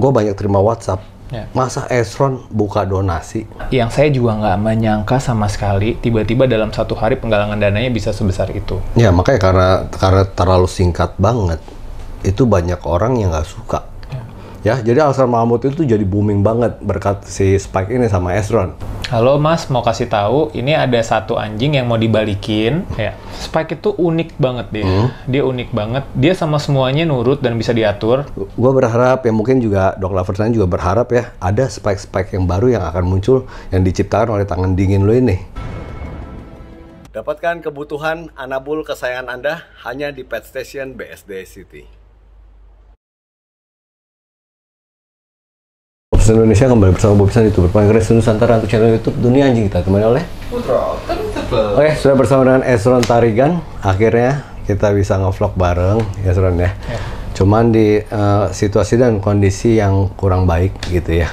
gue banyak terima WhatsApp. Ya. Masa Esron buka donasi? Yang saya juga nggak menyangka sama sekali, tiba-tiba dalam satu hari penggalangan dananya bisa sebesar itu. Ya makanya karena karena terlalu singkat banget, itu banyak orang yang nggak suka. Ya, jadi Alasan Mahmud itu jadi booming banget berkat si Spike ini sama Esron. Halo Mas, mau kasih tahu, ini ada satu anjing yang mau dibalikin. Ya, Spike itu unik banget dia. Dia unik banget. Dia sama semuanya nurut dan bisa diatur. Gue berharap ya mungkin juga Dok Lovers lain juga berharap ya ada spike-spike yang baru yang akan muncul yang diciptakan oleh tangan dingin lo ini. Dapatkan kebutuhan anabul kesayangan Anda hanya di Pet Station BSD City. Indonesia kembali bersama Bobson YouTube Pankres Nusantara untuk channel YouTube Dunia Anjing kita temani oleh Oke, sudah bersama dengan Esron Tarigan. Akhirnya kita bisa ngevlog bareng, Esron ya. Cuman di eh, situasi dan kondisi yang kurang baik gitu ya.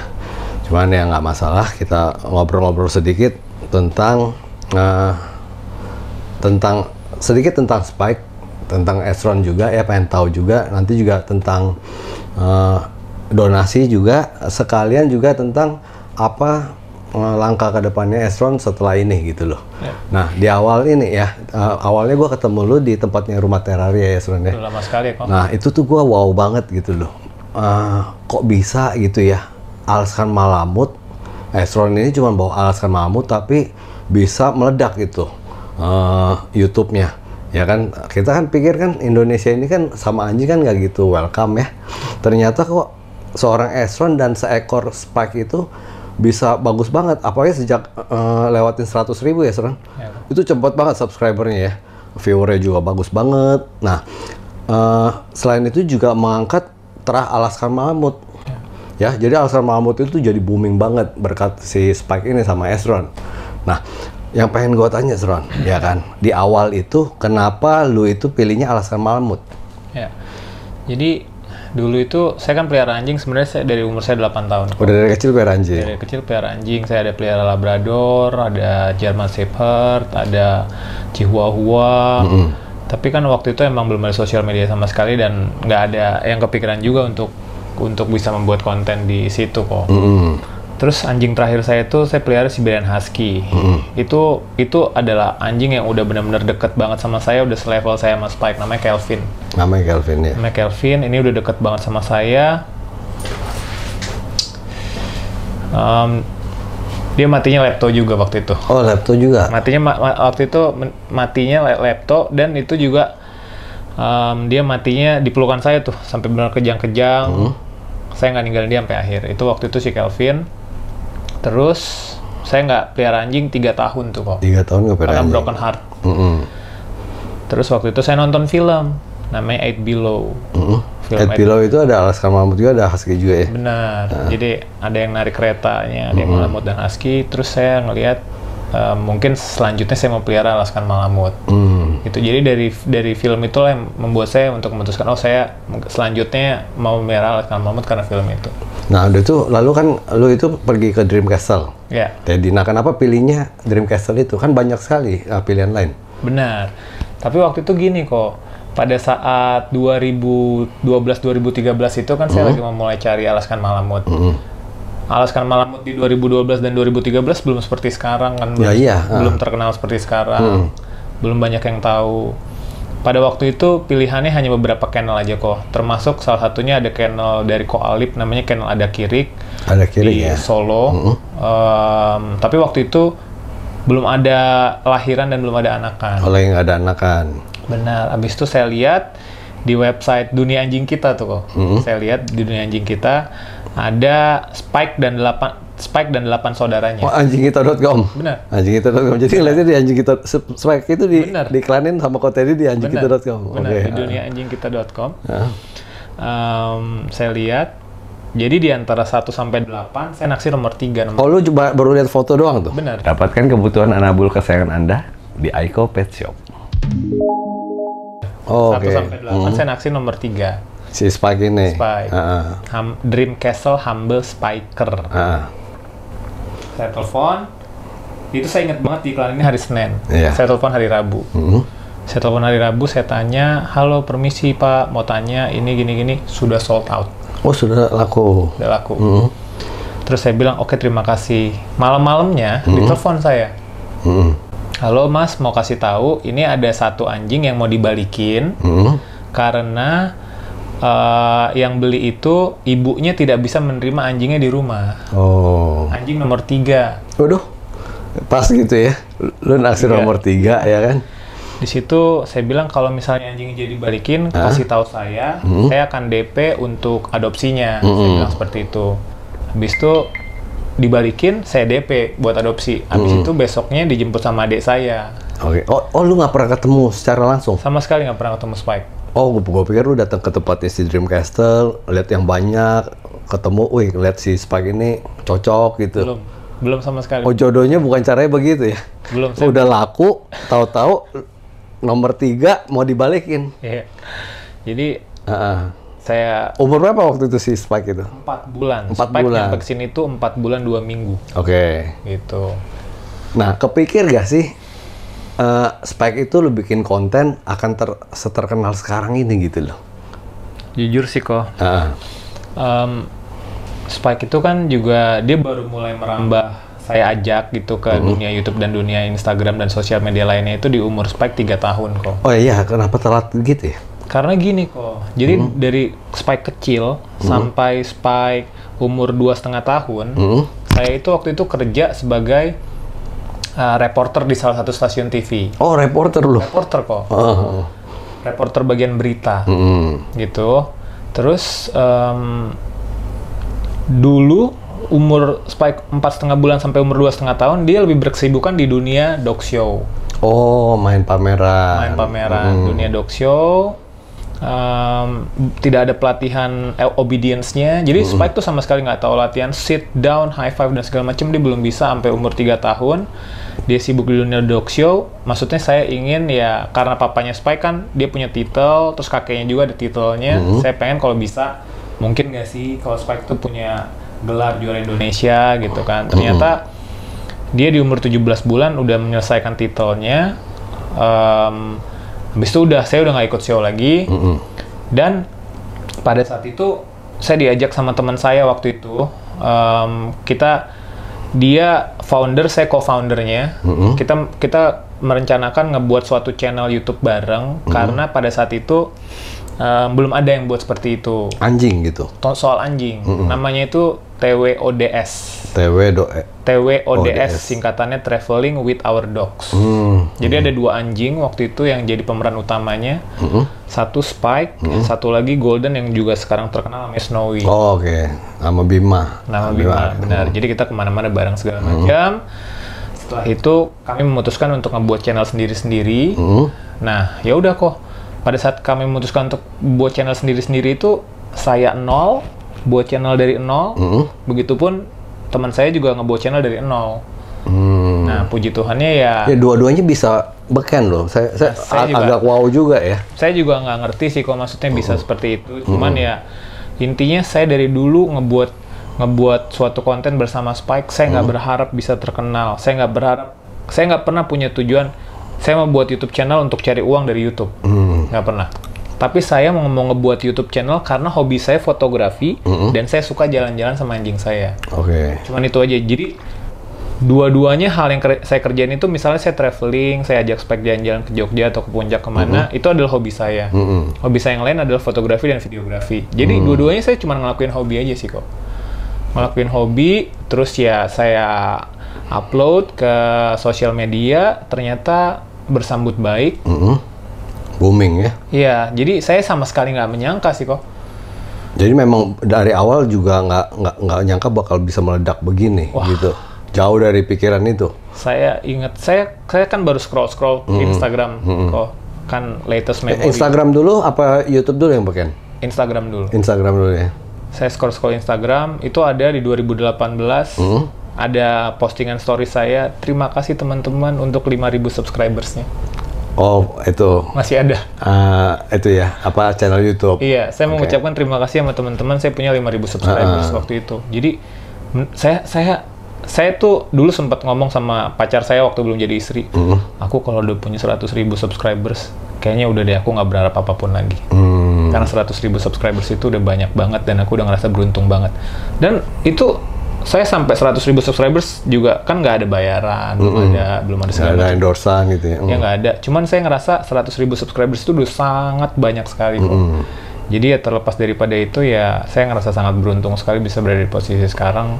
Cuman ya nggak masalah, kita ngobrol-ngobrol sedikit tentang eh, tentang sedikit tentang Spike, tentang Esron juga ya, pengen tahu juga nanti juga tentang eh, donasi juga sekalian juga tentang apa eh, langkah ke depannya Esron setelah ini gitu loh. Ya. Nah di awal ini ya eh, awalnya gua ketemu lu di tempatnya rumah teraria ya Esron ya. Udah lama sekali kok. Nah itu tuh gua wow banget gitu loh. Eh, kok bisa gitu ya alaskan malamut Esron ini cuma bawa alaskan malamut tapi bisa meledak gitu eh, YouTube-nya ya kan kita kan pikir kan Indonesia ini kan sama anjing kan nggak gitu welcome ya ternyata kok seorang Esron dan seekor Spike itu bisa bagus banget. Apalagi sejak eh, lewatin 100 ribu ya Esron. Ya. itu cepet banget subscribernya ya. Viewernya juga bagus banget. Nah eh, selain itu juga mengangkat terah Alaskan Malamut. Ya. Jadi Alaskan Malamut itu jadi booming banget berkat si Spike ini sama Esron. Nah yang pengen gue tanya Esron ya kan? Di awal itu kenapa lu itu pilihnya Alaskan Malamut? Ya. Jadi dulu itu saya kan pelihara anjing sebenarnya saya dari umur saya 8 tahun. udah dari kecil gue anjing Dari kecil pelihara anjing, saya ada pelihara Labrador, ada German Shepherd, ada Chihuahua. Tapi kan waktu itu emang belum ada sosial media sama sekali dan nggak ada yang kepikiran juga untuk untuk bisa membuat konten di situ kok. Mm-mm. Terus anjing terakhir saya itu saya pelihara Siberian Husky. Itu itu adalah anjing yang udah benar-benar deket banget sama saya, udah selevel saya sama Spike namanya Kelvin. namanya Kelvin ya Namanya Kelvin, ini udah deket banget sama saya. Em, dia matinya lepto juga waktu itu. oh laptop juga Matinya ma- ma- waktu itu matinya le- lepto dan itu juga em, dia matinya di pelukan saya tuh sampai benar kejang-kejang. Saya nggak ninggalin dia sampai akhir. Itu waktu itu si Kelvin. Terus saya nggak pelihara anjing tiga tahun tuh kok. tiga tahun gue Karena anjing broken heart. Mm-mm. Terus waktu itu saya nonton film namanya Eight Below. Mm-mm. Film Ed Eight Pillow itu ada Alaskan Malamut juga ada Husky juga ya Benar. Jadi ada yang narik keretanya, ada yang malamut dan husky. Terus saya ngelihat eh, mungkin selanjutnya saya mau pelihara Alaskan Malamut. Hmm. Gitu. Jadi dari dari film itu yang membuat saya untuk memutuskan oh saya selanjutnya mau melihara Alaskan Malamut karena film itu. Nah, udah itu lalu kan lu itu pergi ke Dream Castle. Ya, Teddy, nah kenapa pilihnya Dream Castle itu? Kan banyak sekali uh, pilihan lain. benar. Tapi waktu itu gini kok. Pada saat 2012-2013 itu kan saya lagi mau mulai cari Alaskan Malamut. Alaskan Malamut di 2012 dan 2013 belum seperti sekarang kan belum, Ya, iya, ah. belum terkenal seperti sekarang belum banyak yang tahu pada waktu itu pilihannya hanya beberapa channel aja kok termasuk salah satunya ada channel dari Ko Alip namanya channel ada kirik Ada kiri di ya. Solo Em, tapi waktu itu belum ada lahiran dan belum ada anakan Kalau yang nggak ada anakan. Benar. Abis itu saya lihat di website Dunia Anjing Kita tuh kok. Saya lihat di Dunia Anjing Kita ada Spike dan 8 Spike dan 8 saudaranya. Oh, anjingkita.com. Benar. Anjingkita.com. Jadi ngeliatnya di anjing kita Spike itu di Benar. diiklanin sama Ko Teddy di anjingkita.com. Benar. Oke. Di duniaanjingkita.com. Ah. Em, saya lihat jadi di antara 1 sampai 8 saya naksir nomor 3 nomor Oh, lu coba baru lihat foto doang tuh? Benar. Dapatkan kebutuhan anabul kesayangan Anda di Aiko Pet Shop. Oh, 1 Oke. sampai 8 saya naksir nomor 3. Si Spike ini. Spike. Ah, ah. Hum- Dream Castle Humble Spiker. Ah. Saya telepon. Itu saya ingat banget di iklan ini hari Senin. Iya. Saya telepon hari Rabu. Mhm. Saya telepon hari Rabu, saya tanya, halo permisi Pak, mau tanya ini gini-gini, sudah sold out. Oh sudah laku. udah laku. Hmm. Terus saya bilang, oke terima kasih. Malam-malamnya Hmm. ditelepon saya. Hmm. Halo mas, mau kasih tahu, ini ada satu anjing yang mau dibalikin Hmm. karena eh, yang beli itu ibunya tidak bisa menerima anjingnya di rumah. Oh. Anjing nomor tiga. Waduh. Pas gitu ya. Lu naksir Iya. nomor tiga ya kan? Di situ saya bilang kalau misalnya anjingnya jadi balikin, kasih tahu saya, Hmm. saya akan DP untuk adopsinya. Saya bilang seperti itu. Habis itu dibalikin, saya DP buat adopsi. Habis Hmm. itu besoknya dijemput sama adik saya. Oke. Oh, oh lu nggak pernah ketemu secara langsung? Sama sekali nggak pernah ketemu Spike. Oh, gue, pikir lu datang ke tempatnya si Dreamcastle, lihat yang banyak, ketemu, wih, lihat si Spike ini cocok gitu. Belum, belum sama sekali. Oh, jodohnya bukan caranya begitu ya? Belum. Saya, Udah laku, tahu-tahu nomor tiga mau dibalikin. Iya. Jadi Heeh. saya Umur berapa waktu itu si Spike itu? empat bulan. Empat Spike bulan. nyampe ke sini itu empat bulan dua minggu. Oke. Gitu. Nah, kepikir gak sih eh, Spike itu lu bikin konten akan ter seterkenal sekarang ini gitu loh? Jujur sih kok. Heeh. Em, Spike itu kan juga dia baru mulai merambah saya ajak gitu ke dunia YouTube dan dunia Instagram dan sosial media lainnya itu di umur Spike 3 tahun kok. Oh iya, kenapa telat gitu ya? Karena gini kok, jadi dari Spike kecil sampai Spike umur dua setengah tahun, Hmm? saya itu waktu itu kerja sebagai uh, reporter di salah satu stasiun TV. Oh, reporter lu. Reporter kok, Oh. reporter bagian berita. Hmm. gitu. Terus em, dulu umur Spike empat setengah bulan sampai umur dua setengah tahun dia lebih berkesibukan di dunia dog show, Oh, main pameran. main pameran, dunia dog show. Em, tidak ada pelatihan eh, obedience-nya. Jadi Spike tuh sama sekali nggak tahu latihan sit down, high five dan segala macam dia belum bisa sampai umur 3 tahun. Dia sibuk di dunia dog show. Maksudnya saya ingin ya karena papanya Spike kan dia punya titel, terus kakeknya juga ada titelnya. Saya pengen kalau bisa mungkin nggak sih kalau Spike tuh punya gelar juara Indonesia gitu kan. Ternyata dia di umur 17 bulan udah menyelesaikan titelnya. Em, habis itu udah saya udah nggak ikut show lagi. Mm-mm. Dan pada saat itu saya diajak sama teman saya waktu itu. Em, kita dia founder, saya co-foundernya. Mm-mm. Kita kita merencanakan ngebuat suatu channel YouTube bareng karena pada saat itu em, belum ada yang buat seperti itu. Anjing gitu. Soal anjing, namanya itu TWODS. TWODS ODS. singkatannya Traveling with Our Dogs. Hmm. Jadi ada dua anjing waktu itu yang jadi pemeran utamanya. Mm-mm. Satu Spike, satu lagi Golden yang juga sekarang terkenal namanya Snowy. Oh, oke. Nama Bima. Nama Bima, benar. Jadi kita ke mana-mana bareng segala macam. Setelah itu kami memutuskan untuk ngebuat channel sendiri-sendiri. Hmm. Nah, ya udah kok. Pada saat kami memutuskan untuk buat channel sendiri-sendiri itu saya nol, buat channel dari nol. Hmm. Begitupun teman saya juga ngebuat channel dari nol. Hmm. Nah, puji Tuhannya ya, Ya dua-duanya bisa beken loh. Saya, saya, saya ag- juga- agak wow juga ya. saya juga nggak ngerti sih kok maksudnya bisa seperti itu. Cuman ya intinya saya dari dulu ngebuat ngebuat suatu konten bersama Spike, saya nggak berharap bisa terkenal. Saya nggak berharap, saya nggak pernah punya tujuan. Saya mau buat YouTube channel untuk cari uang dari YouTube, Hmm. nggak pernah. Tapi saya mau mau ngebuat YouTube channel karena hobi saya fotografi dan saya suka jalan-jalan sama anjing saya. Oke. Cuman itu aja. Jadi dua-duanya hal yang ker- saya kerjain itu misalnya saya traveling, saya ajak spek jalan-jalan ke Jogja atau ke puncak ke mana, itu adalah hobi saya. Mm-mm. Hobi saya yang lain adalah fotografi dan videografi. Jadi dua-duanya saya cuma ngelakuin hobi aja sih kok. Ngelakuin hobi, terus ya saya upload ke sosial media, ternyata bersambut baik. Mm-mm. Booming ya. Iya, jadi saya sama sekali nggak menyangka sih kok. Jadi memang dari awal juga nggak nggak nggak nyangka bakal bisa meledak begini gitu. Jauh dari pikiran itu. Saya ingat, saya saya kan baru scroll-scroll ke Instagram kok. Kan latest Eh, memory. Instagram dulu apa YouTube dulu yang beken? Instagram dulu. Instagram dulu ya. Saya scroll-scroll Instagram, itu ada di 2018. Hmm. Ada postingan story saya, terima kasih teman-teman untuk 5000 subscribersnya. Oh itu Masih ada. ah, itu ya apa channel YouTube? Iya, saya Oke. mengucapkan terima kasih sama teman-teman. Saya punya 5000 subscribers Ah. waktu itu. Jadi saya saya saya tuh dulu sempat ngomong sama pacar saya waktu belum jadi istri. Hmm. Aku kalau udah punya 100.000 subscribers, kayaknya udah deh aku nggak berharap apa pun lagi. Hmm. Karena 100 ribu subscribers itu udah banyak banget dan aku udah ngerasa beruntung banget. Dan itu saya sampai 100 ribu subscribers juga kan nggak ada bayaran, belum ada belum ada segala macam. endorsan gitu ya. Ya nggak ada. Cuman saya ngerasa 100 ribu subscribers itu udah sangat banyak sekali kok. Jadi ya terlepas daripada itu ya saya ngerasa sangat beruntung sekali bisa berada di posisi sekarang.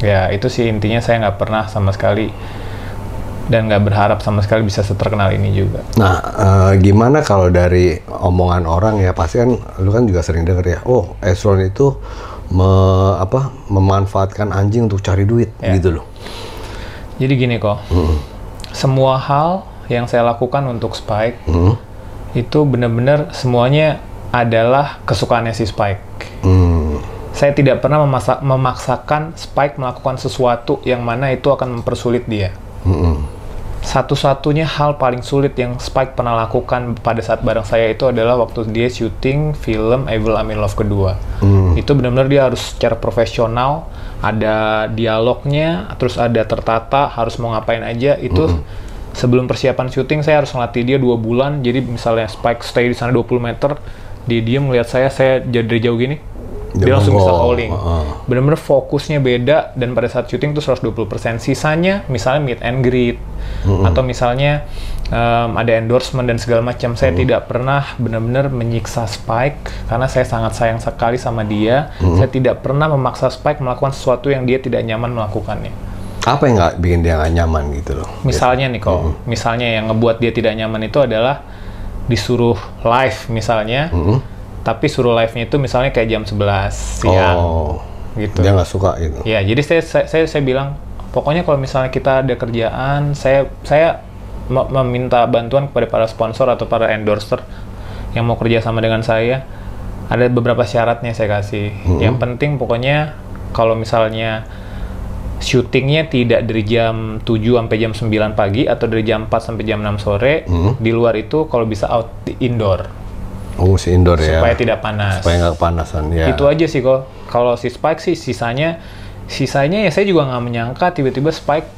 Ya itu sih intinya saya nggak pernah sama sekali dan nggak berharap sama sekali bisa seterkenal ini juga. Nah, eh, gimana kalau dari omongan orang ya pasti kan lu kan juga sering denger ya, oh Esron itu me- apa memanfaatkan anjing untuk cari duit Ya. gitu loh. Jadi gini kok, semua hal yang saya lakukan untuk Spike Hmm. itu benar-benar semuanya adalah kesukaannya si Spike. Hmm. Saya tidak pernah memaksakan Spike melakukan sesuatu yang mana itu akan mempersulit dia. Hmm. Satu-satunya hal paling sulit yang Spike pernah lakukan pada saat bareng saya itu adalah waktu dia syuting film Evil I'm in Love kedua. Hmm. Itu benar-benar dia harus secara profesional, ada dialognya, terus ada tertata, harus mau ngapain aja. Itu sebelum persiapan syuting saya harus ngelatih dia dua bulan. Jadi misalnya Spike stay di sana 20 meter, dia diem melihat saya, saya jadi dari jauh gini, Dia dia langsung bisa calling. Heeh. Bener-bener fokusnya beda dan pada saat syuting tuh 120%. Sisanya misalnya meet and greet atau misalnya em, ada endorsement dan segala macam. Saya tidak pernah benar-benar menyiksa Spike karena saya sangat sayang sekali sama dia. Saya tidak pernah memaksa Spike melakukan sesuatu yang dia tidak nyaman melakukannya. Apa yang nggak bikin dia nggak nyaman gitu loh? Misalnya nih kok, misalnya yang ngebuat dia tidak nyaman itu adalah disuruh live misalnya, Hmm. Tapi suruh live-nya itu misalnya kayak jam 11 siang Oh, gitu. dia nggak suka gitu. Ya, jadi saya, saya saya saya bilang pokoknya kalau misalnya kita ada kerjaan, saya saya me- meminta bantuan kepada para sponsor atau para endorser yang mau kerja sama dengan saya. Ada beberapa syaratnya saya kasih. Yang penting pokoknya kalau misalnya syutingnya tidak dari jam 7 sampai jam 9 pagi atau dari jam 4 sampai jam 6 sore, di luar itu kalau bisa out indoor Oh, si indoor ya. supaya tidak panas. Supaya nggak kepanasan ya. Itu aja sih kok. Kalau si Spike sih sisanya sisanya ya saya juga nggak menyangka tiba-tiba Spike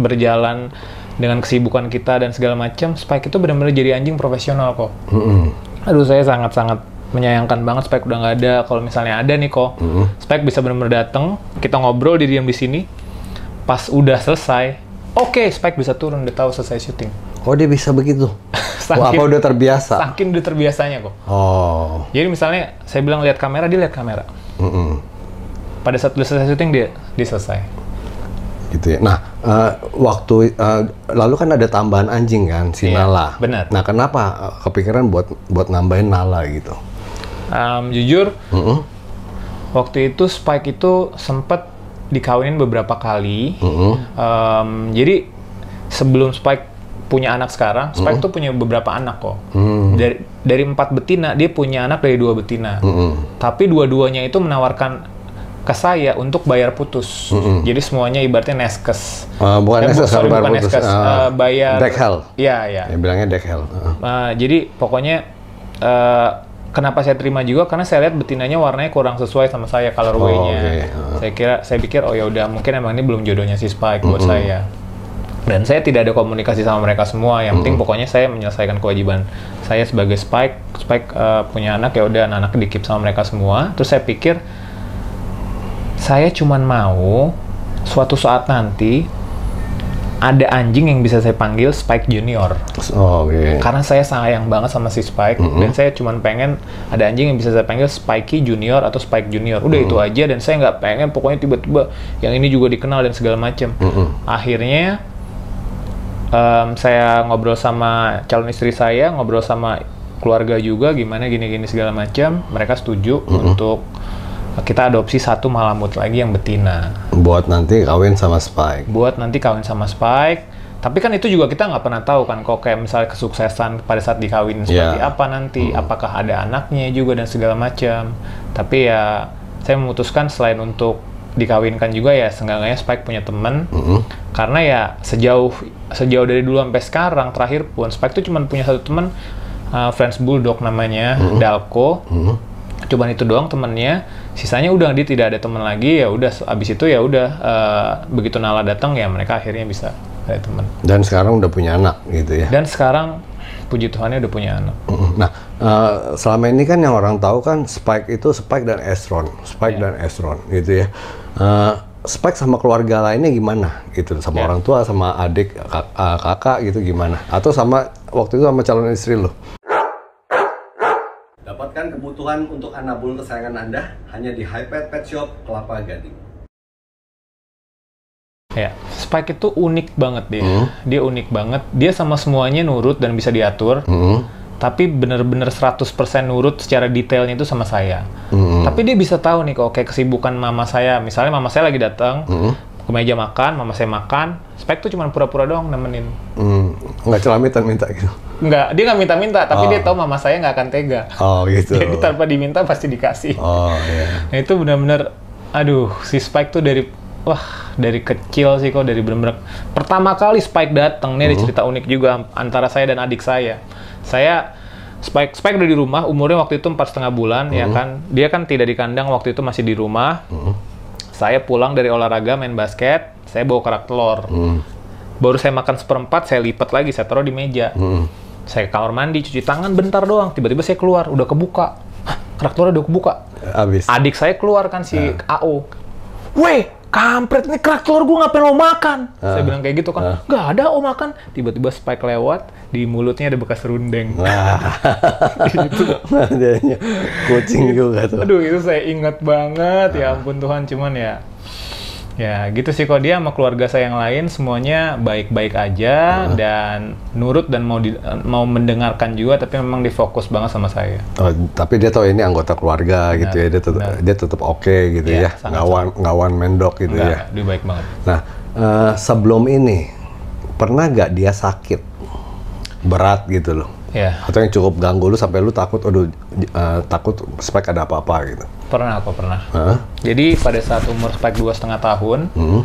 berjalan dengan kesibukan kita dan segala macam. Spike itu benar-benar jadi anjing profesional kok. Mm-mm. Aduh saya sangat-sangat menyayangkan banget Spike udah nggak ada. Kalau misalnya ada nih kok, Spike bisa benar-benar datang, kita ngobrol di diam di sini. Pas udah selesai, oke Spike bisa turun, udah tahu selesai syuting. Oh, dia bisa begitu. Wah, apa Saking- udah terbiasa? Saking udah terbiasanya kok. Oh. Jadi misalnya saya bilang lihat kamera, dia lihat kamera. Mm-mm. Pada saat udah selesai syuting dia dia selesai. gitu ya. Nah, eh, waktu eh, lalu kan ada tambahan anjing kan, si Iya, Nala. benar. Nah, kenapa eh, kepikiran buat buat nambahin Nala gitu? Um, jujur, Mm-mm. waktu itu Spike itu sempat dikawinin beberapa kali. Mm-mm. Um, jadi sebelum Spike punya anak sekarang, Spike tuh punya beberapa anak kok. Mm. Dari dari empat betina, dia punya anak dari dua betina. Mm-mm. Tapi dua-duanya itu menawarkan ke saya untuk bayar putus. Jadi semuanya ibaratnya neskes. Eh, bukan Eh, bu- Neskes, sorry, bukan putus. neskes, Eh, eh, bayar Dekhel. Iya, iya. Ya bilangnya Dekhel. Heeh. Uh, jadi pokoknya uh, kenapa saya terima juga karena saya lihat betinanya warnanya kurang sesuai sama saya colorway-nya. Oh, oke. Uh. Saya kira saya pikir oh ya udah mungkin emang ini belum jodohnya si Spike buat saya. Dan saya tidak ada komunikasi sama mereka semua. Yang penting pokoknya saya menyelesaikan kewajiban saya sebagai Spike. Spike uh, punya anak ya udah anak dikip sama mereka semua. Terus saya pikir saya cuman mau suatu saat nanti ada anjing yang bisa saya panggil Spike Junior Oh, oke. karena saya sayang banget sama si Spike dan saya cuma pengen ada anjing yang bisa saya panggil Spikey Junior atau Spike Junior udah itu aja dan saya nggak pengen pokoknya tiba-tiba yang ini juga dikenal dan segala macam akhirnya em, saya ngobrol sama calon istri saya ngobrol sama keluarga juga gimana gini-gini segala macam mereka setuju untuk kita adopsi satu malamut lagi yang betina Buat nanti kawin sama Spike. buat nanti kawin sama Spike. Tapi kan itu juga kita nggak pernah tahu kan kok kayak misalnya kesuksesan pada saat dikawin seperti Ya. apa nanti, apakah ada anaknya juga dan segala macam. Tapi ya saya memutuskan selain untuk dikawinkan juga ya seenggaknya Spike punya teman. Mm-mm. Karena ya sejauh sejauh dari dulu sampai sekarang terakhir pun Spike tuh cuma punya satu teman uh, French Bulldog namanya Dalko. Cuman itu doang temennya. Sisanya udah dia tidak ada teman lagi ya udah abis itu ya udah uh, begitu Nala datang ya mereka akhirnya bisa ada teman. Dan sekarang udah punya anak gitu ya. Dan sekarang puji Tuhannya udah punya anak. Nah, uh, selama ini kan yang orang tahu kan Spike itu Spike dan Estron, Spike Yeah. dan Estron gitu ya. Uh, Spike sama keluarga lainnya gimana gitu, sama Yeah. orang tua, sama adik, kak- uh, kakak gitu gimana? Atau sama waktu itu sama calon istri lo? Dapatkan kebutuhan untuk anabul kesayangan Anda hanya di Hypet Pet Shop Kelapa Gading. Ya, Spike itu unik banget dia. Hmm. Dia unik banget. Dia sama semuanya nurut dan bisa diatur. Hmm. Tapi bener-bener 100% nurut secara detailnya itu sama saya. Hmm. Tapi dia bisa tahu nih kok kayak kesibukan mama saya. Misalnya mama saya lagi datang Hmm. ke meja makan, mama saya makan. Spike tuh cuma pura-pura doang nemenin. Hmm. Nggak celamitan minta gitu. Nggak, dia nggak minta-minta, tapi Oh. dia tahu mama saya nggak akan tega. Oh gitu. Jadi tanpa diminta pasti dikasih. Oh ya. Nah itu benar-benar, aduh, si Spike tuh dari, wah, dari kecil sih kok, dari benar-benar pertama kali Spike datang nih ada cerita unik juga antara saya dan adik saya. Saya Spike Spike udah di rumah, umurnya waktu itu empat setengah bulan, ya kan. Dia kan tidak di kandang waktu itu masih di rumah. Saya pulang dari olahraga main basket, saya bawa kerak telur. Hmm. Baru saya makan seperempat, saya lipat lagi, saya taruh di meja. Hmm. Saya ke kamar mandi, cuci tangan bentar doang. Tiba-tiba saya keluar, udah kebuka. Hah, kerak telur udah kebuka Abis. adik saya keluar kan si AO. Weh, kampret ini kerak telur gue ngapain lo makan? Saya bilang kayak gitu kan. Nggak ada o makan. Tiba-tiba Spike lewat, di mulutnya ada bekas rundeng. Wah. Adanya kucing juga tuh. Aduh, itu saya ingat banget. Ya ampun Tuhan, cuman ya Ya gitu sih kok dia sama keluarga saya yang lain semuanya baik-baik aja dan nurut dan mau di- mau mendengarkan juga tapi memang difokus banget sama saya. Oh, tapi dia tahu ini anggota keluarga gitu ya. Dia tetap benar. dia tetap oke gitu Iya, ya. sangat- Ngawan ngawan mendok gitu Enggak, ya. dia baik banget. Nah, eh, sebelum ini pernah nggak dia sakit berat gitu loh? Ya, Atau yang cukup ganggu lu sampai lu takut, aduh eh, takut spek ada apa-apa gitu. pernah kok pernah. Hah? Jadi pada saat umur Spike dua setengah tahun, Hmm.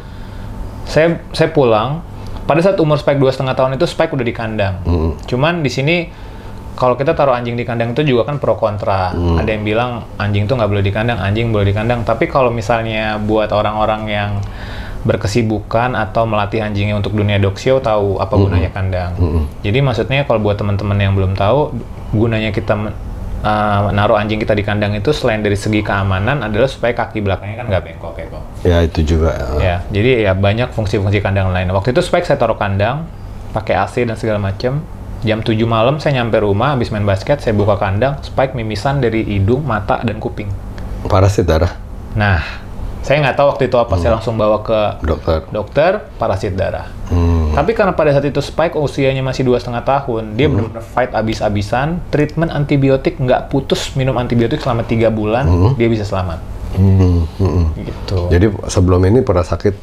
saya saya pulang. Pada saat umur Spike dua setengah tahun itu Spike udah di kandang. Hmm. Cuman di sini kalau kita taruh anjing di kandang itu juga kan pro kontra. Hmm. Ada yang bilang anjing tuh nggak boleh di kandang, anjing boleh di kandang. Tapi kalau misalnya buat orang-orang yang berkesibukan atau melatih anjingnya untuk dunia dog show tahu apa Hmm. gunanya kandang. Jadi maksudnya kalau buat teman-teman yang belum tahu gunanya kita uh, naruh anjing kita di kandang itu selain dari segi keamanan adalah supaya kaki belakangnya kan nggak bengkok ya kok. Ya itu juga. Ya, jadi ya banyak fungsi-fungsi kandang lain. Waktu itu Spike saya taruh kandang, pakai AC dan segala macam. Jam 7 malam saya nyampe rumah habis main basket, saya buka kandang, Spike mimisan dari hidung, mata, dan kuping. Parasit darah, Nah, saya nggak tahu waktu itu apa, saya langsung bawa ke dokter. dokter parasit darah. Hmm. Tapi karena pada saat itu Spike usianya masih dua setengah tahun, dia benar-benar fight abis-abisan, treatment antibiotik nggak putus minum antibiotik selama tiga bulan, dia bisa selamat. Hmm, hmm, hmm. Gitu. Jadi sebelum ini pernah sakit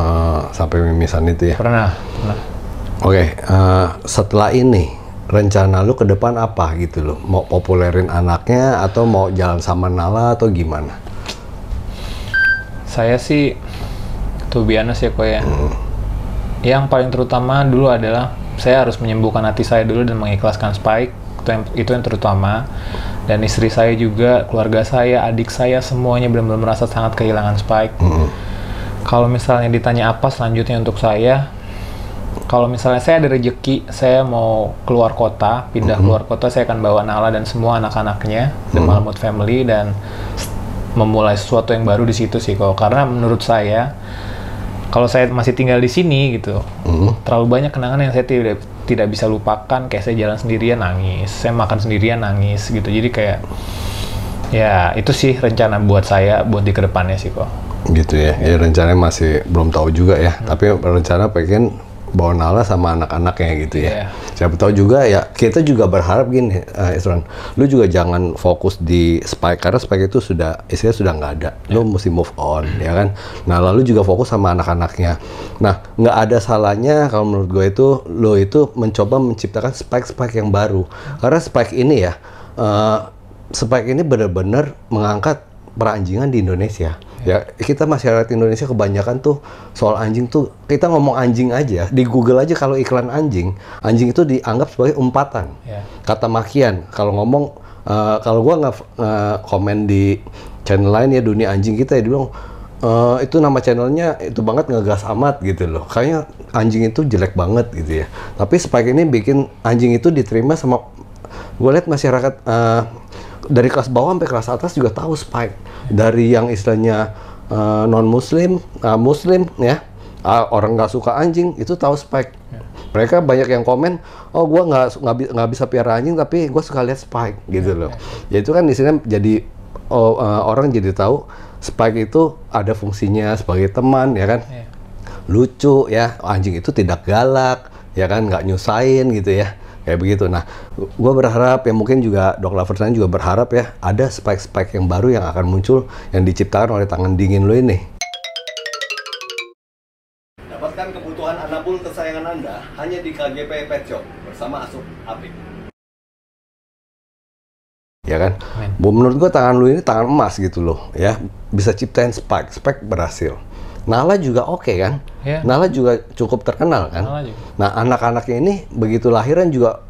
eh, sampai mimisan itu ya. Pernah, pernah. Oke, eh, setelah ini rencana lu ke depan apa gitu loh? Mau populerin anaknya atau mau jalan sama Nala atau gimana? Saya sih, tuh biasa sih kok ya. Yang paling terutama dulu adalah saya harus menyembuhkan hati saya dulu dan mengikhlaskan Spike. Itu yang, itu yang terutama. Dan istri saya juga, keluarga saya, adik saya semuanya benar-benar merasa sangat kehilangan Spike. Kalau misalnya ditanya apa selanjutnya untuk saya, kalau misalnya saya ada rezeki, saya mau keluar kota, pindah keluar kota, saya akan bawa Nala dan semua anak-anaknya, The Malamut Family, dan memulai sesuatu yang baru di situ sih kok. Karena menurut saya, kalau saya masih tinggal di sini gitu, terlalu banyak kenangan yang saya tidak tidak bisa lupakan. Kayak saya jalan sendirian nangis, saya makan sendirian nangis gitu. Jadi kayak ya itu sih rencana buat saya buat di ke depannya sih kok. Gitu ya. Ya rencananya masih belum tahu juga ya. Tapi rencana pengen bawa Nala sama anak-anaknya gitu ya. Iya. Siapa tahu juga ya kita juga berharap gini, eh, Isran, lu juga jangan fokus di Spike karena Spike itu sudah istilahnya sudah nggak ada. Lu mesti move on, ya kan? Nah lalu juga fokus sama anak-anaknya. Nah nggak ada salahnya kalau menurut gue itu lo itu mencoba menciptakan Spike-Spike yang baru. Karena Spike ini ya, eh, Spike ini benar-benar mengangkat peranjingan di Indonesia. Ya, kita masyarakat Indonesia kebanyakan tuh soal anjing tuh kita ngomong anjing aja di Google aja kalau iklan anjing, anjing itu dianggap sebagai umpatan. Ya. Kata makian. Kalau ngomong eh, kalau gua nggak nge- komen di channel lain ya dunia anjing kita ya dia bilang "Eh, itu nama channelnya itu banget ngegas amat gitu loh. Kayaknya anjing itu jelek banget gitu ya. Tapi Spike ini bikin anjing itu diterima sama gue lihat masyarakat uh, dari kelas bawah sampai kelas atas juga tahu spike. Dari yang istilahnya uh, non muslim uh, muslim ya. Uh, orang nggak suka anjing itu tahu spike. Mereka banyak yang komen oh gue nggak nggak bisa piara anjing tapi gue suka lihat spike gitu loh. Ya itu kan di sini jadi oh, uh, orang jadi tahu spike itu ada fungsinya sebagai teman ya kan? Yeah. lucu ya. Anjing itu tidak galak ya kan? Nggak nyusahin gitu ya kayak begitu. Nah, gue berharap ya mungkin juga dok lovers juga berharap ya ada spike-spike yang baru yang akan muncul yang diciptakan oleh tangan dingin lo ini. Dapatkan kebutuhan anabul kesayangan Anda hanya di KGP Pet Shop bersama Asup Apik. Ya kan? Amen. Menurut gue tangan lu ini tangan emas gitu loh, ya bisa ciptain spike, spike berhasil. Nala juga oke okay, kan? Yeah. Nala juga cukup terkenal kan? Nah anak-anaknya ini begitu lahiran juga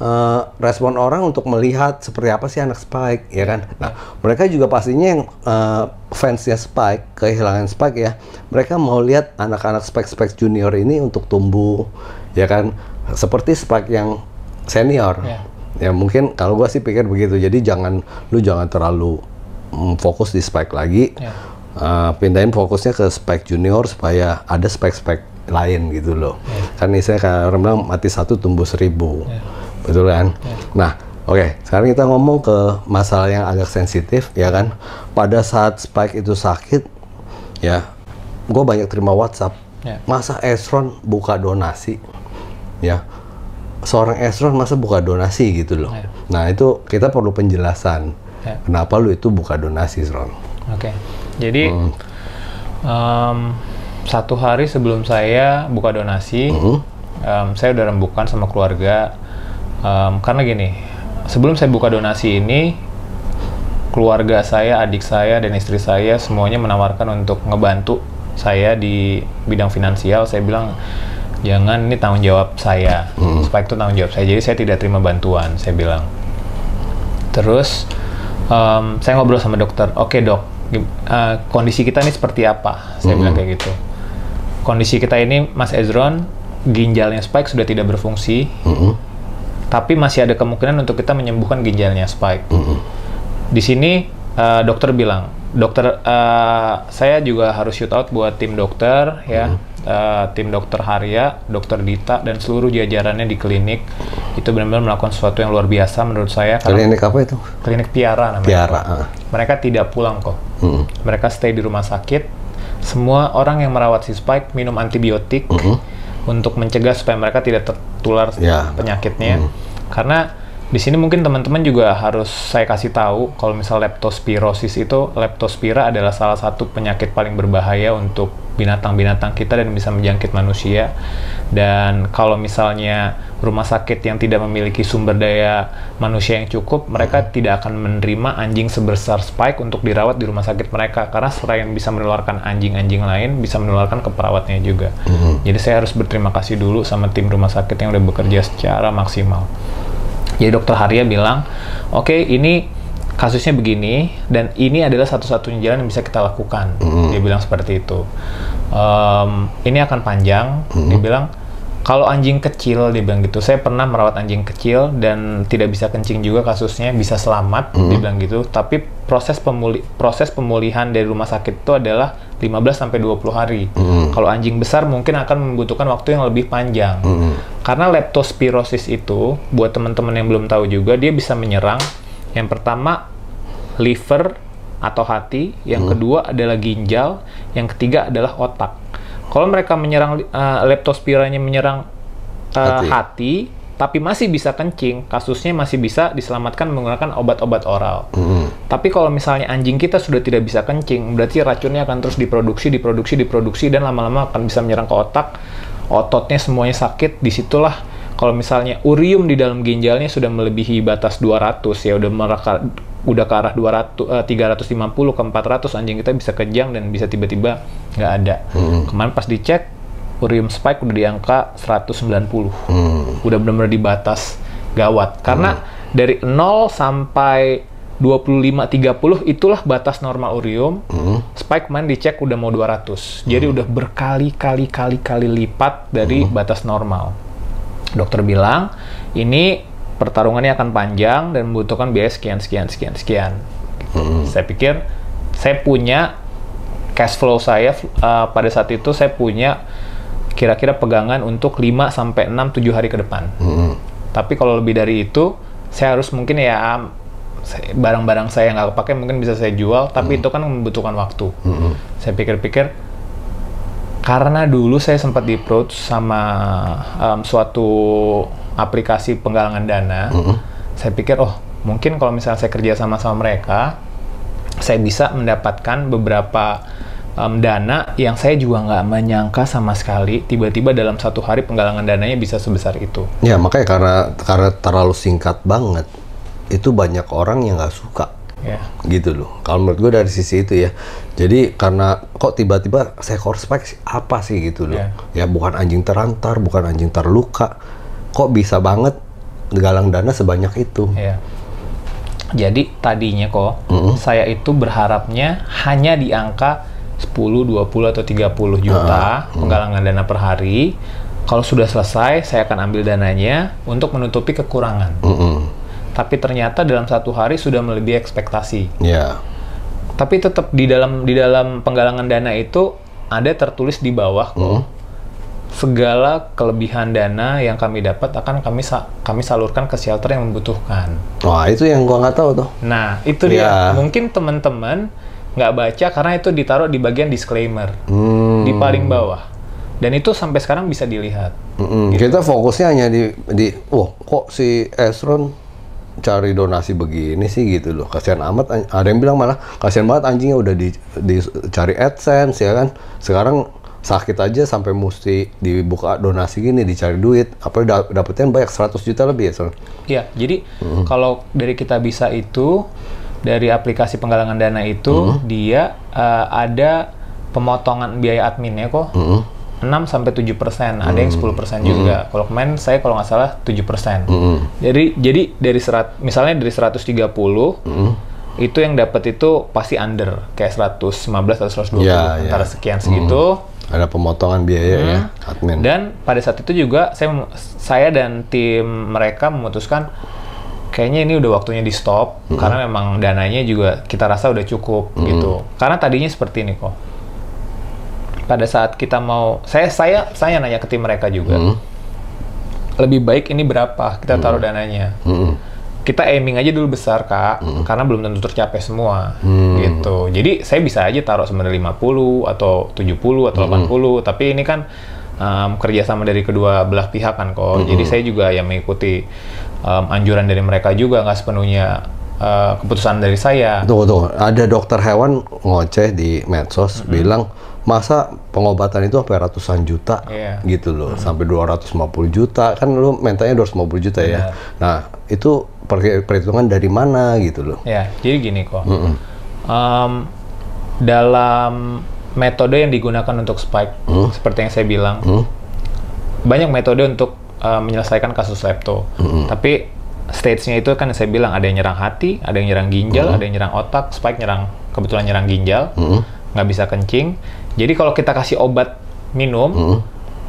uh, respon orang untuk melihat seperti apa sih anak Spike ya kan? Nah mereka juga pastinya yang uh, fansnya Spike kehilangan Spike ya, mereka mau lihat anak-anak Spike Spike junior ini untuk tumbuh ya kan? Seperti Spike yang senior. Yeah. Ya mungkin kalau gua sih pikir begitu. Jadi jangan lu jangan terlalu mm, fokus di Spike lagi. Yeah uh, pindahin fokusnya ke spek junior supaya ada spek-spek lain gitu loh. Yeah. Kan saya kayak orang bilang mati satu tumbuh seribu, yeah. betul kan? Yeah. Nah, oke, okay, sekarang kita ngomong ke masalah yang agak sensitif, ya kan? Pada saat spike itu sakit, ya, gue banyak terima WhatsApp. Yeah. Masa Esron buka donasi, ya? Seorang Esron masa buka donasi gitu loh. Yeah. Nah itu kita perlu penjelasan. Yeah. Kenapa lu itu buka donasi, Esron? Oke. Okay. Jadi hmm. um, satu hari sebelum saya buka donasi, hmm. um, saya udah rembukan sama keluarga um, karena gini, sebelum saya buka donasi ini, keluarga saya, adik saya dan istri saya semuanya menawarkan untuk ngebantu saya di bidang finansial. Saya bilang jangan ini tanggung jawab saya, hmm. supaya itu tanggung jawab saya. Jadi saya tidak terima bantuan, saya bilang. Terus um, saya ngobrol sama dokter, oke okay, dok, uh, kondisi kita ini seperti apa? Saya mm -hmm. bilang kayak gitu. Kondisi kita ini, Mas Ezron, ginjalnya Spike sudah tidak berfungsi, mm -hmm. tapi masih ada kemungkinan untuk kita menyembuhkan ginjalnya Spike. Mm -hmm. Di sini uh, dokter bilang, dokter, uh, saya juga harus shoot out buat tim dokter, ya. Mm -hmm uh, tim dokter Harya, dokter Dita dan seluruh jajarannya di klinik itu benar-benar melakukan sesuatu yang luar biasa menurut saya. Klinik apa itu? Klinik Piara namanya. Piara. Uh. Mereka tidak pulang kok. Hmm. Mereka stay di rumah sakit. Semua orang yang merawat si Spike minum antibiotik hmm. untuk mencegah supaya mereka tidak tertular yeah. penyakitnya. Hmm. Karena di sini mungkin teman-teman juga harus saya kasih tahu kalau misal leptospirosis itu leptospira adalah salah satu penyakit paling berbahaya untuk binatang-binatang kita dan bisa menjangkit manusia. Dan kalau misalnya rumah sakit yang tidak memiliki sumber daya manusia yang cukup, mereka hmm. tidak akan menerima anjing sebesar Spike untuk dirawat di rumah sakit mereka karena selain bisa menularkan anjing-anjing lain, bisa menularkan ke perawatnya juga. Hmm. Jadi saya harus berterima kasih dulu sama tim rumah sakit yang udah bekerja secara maksimal. Jadi dokter Haria bilang, oke okay, ini kasusnya begini dan ini adalah satu-satunya jalan yang bisa kita lakukan. Mm. Dia bilang seperti itu. Um, ini akan panjang. Mm. Dia bilang kalau anjing kecil, dia bilang gitu. Saya pernah merawat anjing kecil dan tidak bisa kencing juga kasusnya, bisa selamat, mm. dia bilang gitu. Tapi proses pemuli proses pemulihan dari rumah sakit itu adalah 15 sampai 20 hari. Mm. Kalau anjing besar mungkin akan membutuhkan waktu yang lebih panjang. Mm. Karena leptospirosis itu buat teman-teman yang belum tahu juga dia bisa menyerang yang pertama liver atau hati, yang mm. kedua adalah ginjal, yang ketiga adalah otak. Kalau mereka menyerang uh, leptospiranya menyerang uh, hati. hati, tapi masih bisa kencing, kasusnya masih bisa diselamatkan menggunakan obat-obat oral. Mm. Tapi kalau misalnya anjing kita sudah tidak bisa kencing, berarti racunnya akan terus diproduksi, diproduksi, diproduksi, dan lama-lama akan bisa menyerang ke otak. Ototnya semuanya sakit, di situlah kalau misalnya urium di dalam ginjalnya sudah melebihi batas 200 ya udah mereka udah ke arah 200 uh, 350 ke 400 anjing kita bisa kejang dan bisa tiba-tiba nggak ada. Hmm. Kemarin pas dicek urium spike udah di angka 190. Hmm. Udah benar-benar di batas gawat. Karena hmm. dari 0 sampai 25 30 itulah batas normal urium. Hmm. Spike kemarin dicek udah mau 200. Jadi hmm. udah berkali-kali kali kali lipat dari hmm. batas normal. Dokter bilang, ini pertarungannya akan panjang dan membutuhkan biaya sekian sekian sekian sekian. Hmm. Saya pikir saya punya cash flow saya uh, pada saat itu saya punya kira-kira pegangan untuk 5 sampai 6 7 hari ke depan. Hmm. Tapi kalau lebih dari itu, saya harus mungkin ya barang-barang saya yang nggak kepake mungkin bisa saya jual, tapi itu kan membutuhkan waktu. Hmm. Saya pikir-pikir karena dulu saya sempat di approach sama um, suatu aplikasi penggalangan dana, Hmm. saya pikir oh mungkin kalau misalnya saya kerja sama sama mereka, saya bisa mendapatkan beberapa um, dana yang saya juga nggak menyangka sama sekali tiba-tiba dalam satu hari penggalangan dananya bisa sebesar itu. Ya makanya karena karena terlalu singkat banget, itu banyak orang yang nggak suka Ya. gitu loh. Kalau menurut gue dari sisi itu ya. Jadi karena kok tiba-tiba spike sih, apa sih gitu loh. Ya bukan anjing terantar, bukan anjing terluka. Kok bisa banget galang dana sebanyak itu? Ya. Jadi tadinya kok saya itu berharapnya hanya di angka 10, 20 atau 30 juta penggalangan dana per hari. Kalau sudah selesai, saya akan ambil dananya untuk menutupi kekurangan. Mm-mm. Tapi ternyata dalam satu hari sudah melebihi ekspektasi. Ya. Tapi tetap di dalam di dalam penggalangan dana itu ada tertulis di bawah kok. Segala kelebihan dana yang kami dapat akan kami sa- kami salurkan ke shelter yang membutuhkan. Wah itu yang gua nggak tahu tuh. Nah, itu Iya. dia. Mungkin teman-teman nggak baca karena itu ditaruh di bagian disclaimer Hmm. di paling bawah. Dan itu sampai sekarang bisa dilihat. Mm-mm. Kita fokusnya hanya di di wah kok si Esron cari donasi begini sih gitu loh. Kasihan amat ada yang bilang malah kasihan banget anjingnya udah di, dicari AdSense ya kan. Sekarang sakit aja sampai mesti dibuka donasi gini dicari duit. Apa da- dapetin banyak 100 juta lebih ya, Son? Ya, jadi kalau dari kita bisa itu dari aplikasi penggalangan dana itu dia eh, ada pemotongan biaya adminnya kok. 6 sampai 7 persen, ada yang 10 persen juga. Kalau kemarin saya kalau nggak salah 7 persen. Jadi jadi dari serat, misalnya dari 130 itu yang dapat itu pasti under kayak 115 atau 120 Ya, ya. antara sekian segitu. Ada pemotongan biaya ya admin. Dan pada saat itu juga saya saya dan tim mereka memutuskan kayaknya ini udah waktunya di stop karena memang dananya juga kita rasa udah cukup gitu. Karena tadinya seperti ini kok. Pada saat kita mau saya saya saya nanya ke tim mereka juga. Lebih baik ini berapa kita taruh dananya. Mm-mm. Kita aiming aja dulu besar kak, karena belum tentu tercapai semua, gitu. Jadi saya bisa aja taruh sebenarnya 50 atau 70 atau 80, tapi ini kan um, kerjasama dari kedua belah pihak kan kok. Jadi saya juga yang mengikuti um, anjuran dari mereka juga, nggak sepenuhnya uh, keputusan dari saya. Tunggu, tunggu. Ada dokter hewan ngoceh di medsos bilang masa pengobatan itu sampai ratusan juta Iya. gitu loh, sampai 250 juta kan lu mentanya 250 juta ya. Nah itu perhitungan dari mana gitu loh? Ya, jadi gini kok. Um, dalam metode yang digunakan untuk spike, seperti yang saya bilang, banyak metode untuk uh, menyelesaikan kasus lepto. Tapi stage-nya itu kan yang saya bilang ada yang nyerang hati, ada yang nyerang ginjal, ada yang nyerang otak, spike nyerang kebetulan nyerang ginjal, nggak bisa kencing. Jadi kalau kita kasih obat minum,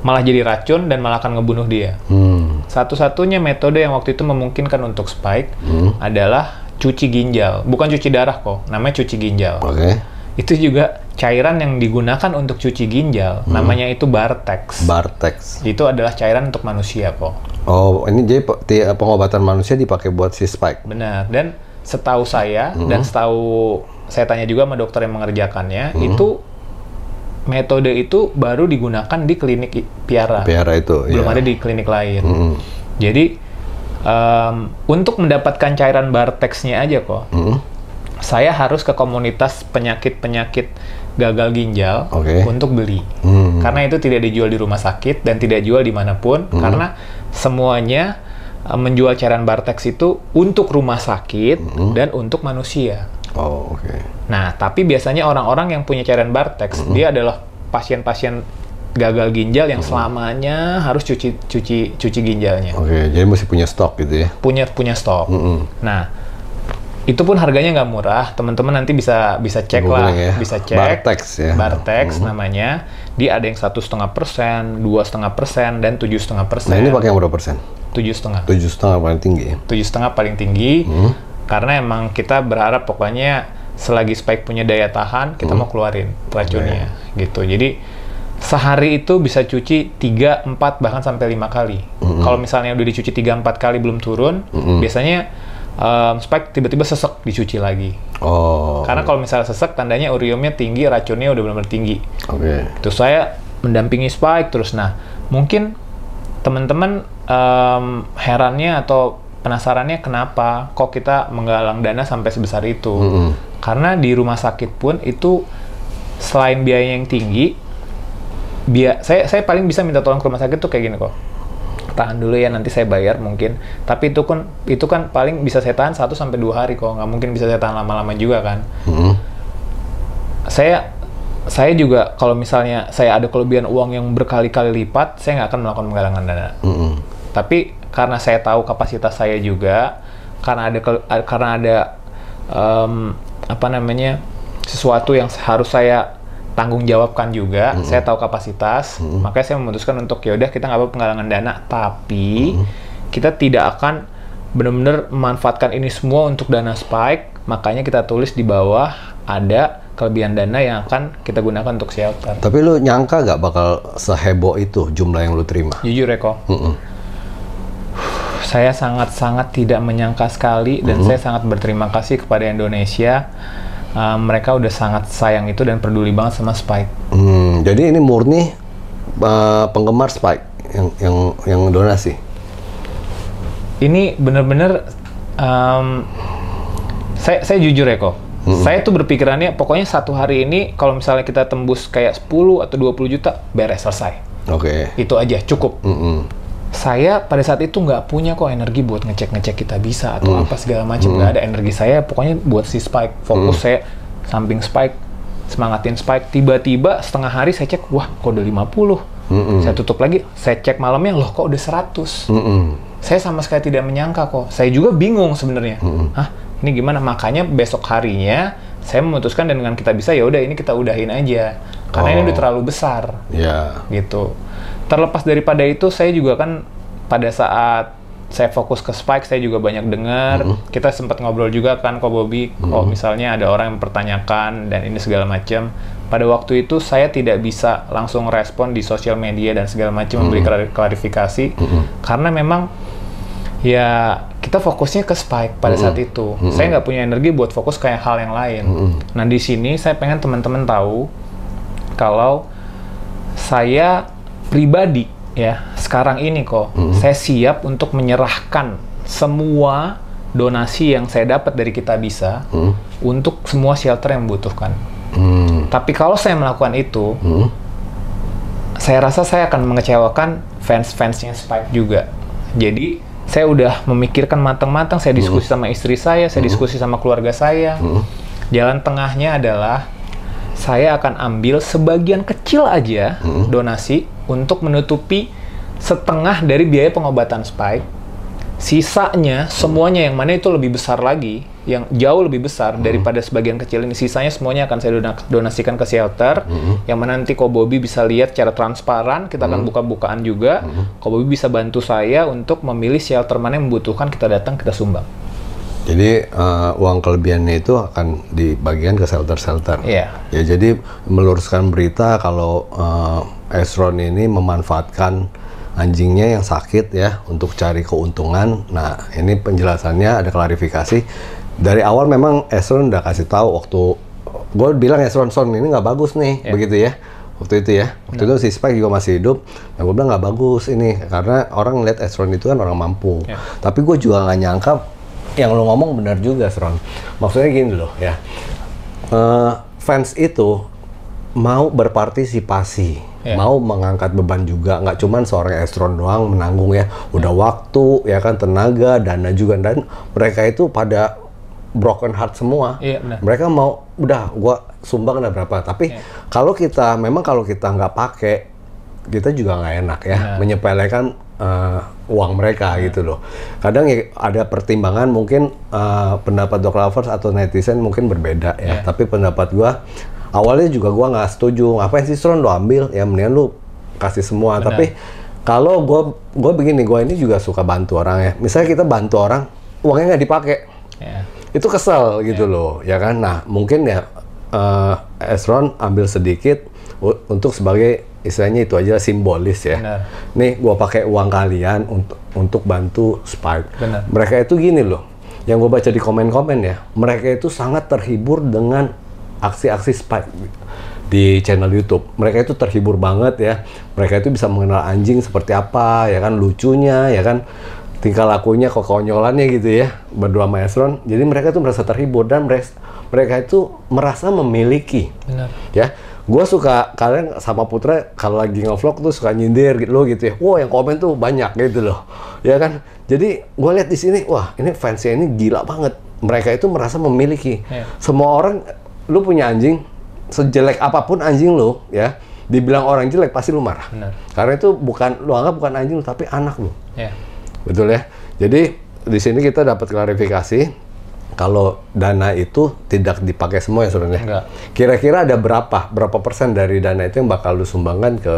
malah jadi racun dan malah akan ngebunuh dia. Hmm. Satu-satunya metode yang waktu itu memungkinkan untuk spike adalah cuci ginjal. Bukan cuci darah kok, namanya cuci ginjal. Oke, Itu juga cairan yang digunakan untuk cuci ginjal, namanya itu Bartex. Bartex. itu adalah cairan untuk manusia kok. Oh ini jadi pengobatan manusia dipakai buat si spike. Benar. Dan setahu saya dan setahu saya tanya juga sama dokter yang mengerjakannya, itu metode itu baru digunakan di klinik piara. Piara itu. belum ya. ada di klinik lain. Mm. Jadi em, untuk mendapatkan cairan Bartexnya aja kok, Mm. saya harus ke komunitas penyakit-penyakit gagal ginjal Oke. untuk beli. Hmm. Karena itu tidak dijual di rumah sakit dan tidak dijual di mana pun, karena semuanya eh, menjual cairan Bartex itu untuk rumah sakit dan untuk manusia. Oh oke. Nah, tapi biasanya orang-orang yang punya cairan Bartex, dia adalah pasien-pasien gagal ginjal yang selamanya harus cuci cuci cuci ginjalnya. Oke, jadi mesti punya stok gitu ya. Punya punya stok. Mm-mm. Nah, itu pun harganya nggak murah teman-teman nanti bisa bisa cek lah ya. bisa cek Bartex ya. Bartex namanya dia ada yang satu setengah persen dua setengah persen dan tujuh setengah persen Nah ini pakai yang berapa persen? tujuh setengah Tujuh setengah paling tinggi tujuh setengah paling tinggi Hmm. Karena emang kita berharap pokoknya selagi spike punya daya tahan kita Hmm. mau keluarin racunnya gitu jadi sehari itu bisa cuci 3, 4 bahkan sampai lima kali Hmm. kalau misalnya udah dicuci 3, 4 kali belum turun biasanya um, spike tiba-tiba sesek dicuci lagi Oh, karena kalau misalnya sesek tandanya uriumnya tinggi racunnya udah benar-benar tinggi oke. Terus saya mendampingi Spike terus. Nah, mungkin teman-teman em, herannya atau penasarannya kenapa kok kita menggalang dana sampai sebesar itu? Mm-mm. Karena di rumah sakit pun itu selain biaya yang tinggi, biaya saya saya paling bisa minta tolong ke rumah sakit tuh kayak gini kok. Tahan dulu ya nanti saya bayar mungkin. Tapi itu kan itu kan paling bisa saya tahan 1 sampai dua hari kok. nggak mungkin bisa saya tahan lama-lama juga kan Mm-mm. saya saya juga kalau misalnya saya ada kelebihan uang yang berkali-kali lipat, saya nggak akan melakukan penggalangan dana. Mm-mm. Tapi karena saya tahu kapasitas saya juga, karena ada karena ada em, apa namanya sesuatu yang harus saya tanggung jawabkan juga, saya tahu kapasitas, makanya saya memutuskan untuk ya udah kita nggak apa penggalangan dana, tapi kita tidak akan benar-benar memanfaatkan ini semua untuk dana spike, makanya kita tulis di bawah ada kelebihan dana yang akan kita gunakan untuk shelter. Tapi lu nyangka nggak bakal seheboh itu jumlah yang lu terima? Jujur Eko, Mm-mm. Saya sangat-sangat tidak menyangka sekali dan saya sangat berterima kasih kepada Indonesia. Uh, mereka udah sangat sayang itu dan peduli banget sama Spike. Hmm, jadi ini murni uh, penggemar Spike yang yang yang donasi. Ini bener-bener um, saya saya jujur Eko. Saya tuh berpikirannya pokoknya satu hari ini kalau misalnya kita tembus kayak 10 atau 20 juta beres selesai. Oke. Itu aja cukup. Mm-mm. Saya pada saat itu nggak punya kok energi buat ngecek-ngecek kita bisa atau apa segala macam. Nggak ada energi saya pokoknya buat si Spike fokus saya samping Spike semangatin Spike. Tiba-tiba setengah hari saya cek wah kok udah 50 saya tutup lagi saya cek malamnya loh kok udah 100 Mm-mm. saya sama sekali tidak menyangka kok. Saya juga bingung sebenarnya. Hah ini gimana? Makanya besok harinya saya memutuskan dan dengan kita bisa ya udah ini kita udahin aja. Karena ini Oh. udah terlalu besar. Ya. gitu. Terlepas daripada itu, saya juga kan pada saat saya fokus ke Spike, saya juga banyak dengar. Kita sempat ngobrol juga kan, kok Bobby, kok misalnya ada orang yang mempertanyakan dan ini segala macam. Pada waktu itu saya tidak bisa langsung respon di sosial media dan segala macam memberi klari- klarifikasi karena memang ya kita fokusnya ke Spike pada saat itu. Saya nggak punya energi buat fokus kayak hal yang lain. Nah di sini saya pengen teman-teman tahu kalau saya pribadi ya sekarang ini kok saya siap untuk menyerahkan semua donasi yang saya dapat dari kita bisa untuk semua shelter yang membutuhkan. Hmm. Tapi kalau saya melakukan itu, Hmm. saya rasa saya akan mengecewakan fans-fansnya Spike juga. Jadi saya udah memikirkan matang-matang, saya diskusi sama istri saya, saya diskusi sama keluarga saya. Jalan tengahnya adalah saya akan ambil sebagian kecil aja donasi untuk menutupi setengah dari biaya pengobatan Spike. Sisanya semuanya yang mana itu lebih besar lagi, yang jauh lebih besar daripada sebagian kecil ini. Sisanya semuanya akan saya dona- donasikan ke shelter, yang mana nanti Ko Bobby bisa lihat secara transparan. Kita akan buka-bukaan juga. Ko Bobby bisa bantu saya untuk memilih shelter mana yang membutuhkan kita datang kita sumbang. Jadi uh, uang kelebihannya itu akan dibagikan ke shelter-shelter. Iya. Ya jadi meluruskan berita kalau uh, Esron ini memanfaatkan anjingnya yang sakit ya untuk cari keuntungan. Nah ini penjelasannya ada klarifikasi. Dari awal memang Esron udah kasih tahu waktu gue bilang Esron Son ini nggak bagus nih Iya. begitu ya waktu itu ya waktu itu si Spike juga masih hidup nah gue bilang nggak bagus ini karena orang ngeliat Esron itu kan orang mampu Iya. tapi gue juga nggak nyangka yang lo ngomong benar juga Sron maksudnya gini loh ya Eh, fans itu mau berpartisipasi Ya. mau mengangkat beban juga nggak cuman seorang Estron doang menanggung ya udah waktu ya kan tenaga dana juga dan mereka itu pada broken heart semua Iya, benar. mereka mau udah gua sumbang udah berapa tapi Iya. kalau kita memang kalau kita nggak pakai kita juga nggak enak ya menyepelekan uh, uang mereka gitu loh. Kadang ya ada pertimbangan mungkin uh, pendapat dog lovers atau netizen mungkin berbeda ya. Yeah. Tapi pendapat gua awalnya juga gua nggak setuju. Ngapain sih Stron lo ambil? Ya mendingan lu kasih semua. Benar. Tapi kalau gua gua begini, gua ini juga suka bantu orang ya. Misalnya kita bantu orang, uangnya nggak dipakai Ya. itu kesel gitu loh ya kan nah mungkin ya eh Esron ambil sedikit untuk sebagai istilahnya itu aja simbolis ya Benar. nih gua pakai uang kalian untuk untuk bantu Spike Benar. mereka itu gini loh yang gue baca di komen-komen ya mereka itu sangat terhibur dengan aksi-aksi Spike di channel YouTube. Mereka itu terhibur banget ya. Mereka itu bisa mengenal anjing seperti apa ya kan lucunya ya kan tingkah lakunya kekonyolannya gitu ya berdua sama Esron. Jadi mereka tuh merasa terhibur dan mereka mereka itu merasa memiliki. Benar. ya gue suka kalian sama Putra kalau lagi ngevlog tuh suka nyindir gitu loh gitu ya. Wah yang komen tuh banyak gitu loh. Ya kan? Jadi gue lihat di sini wah ini fansnya ini gila banget. Mereka itu merasa memiliki. Iya. semua orang lu punya anjing sejelek apa pun anjing lu ya dibilang orang jelek pasti lu marah Benar. karena itu bukan lu anggap bukan anjing lu tapi anak lu Ya. Betul ya. Jadi di sini kita dapat klarifikasi kalau dana itu tidak dipakai semua ya sebenarnya. Kira-kira ada berapa berapa persen dari dana itu yang bakal lu sumbangkan ke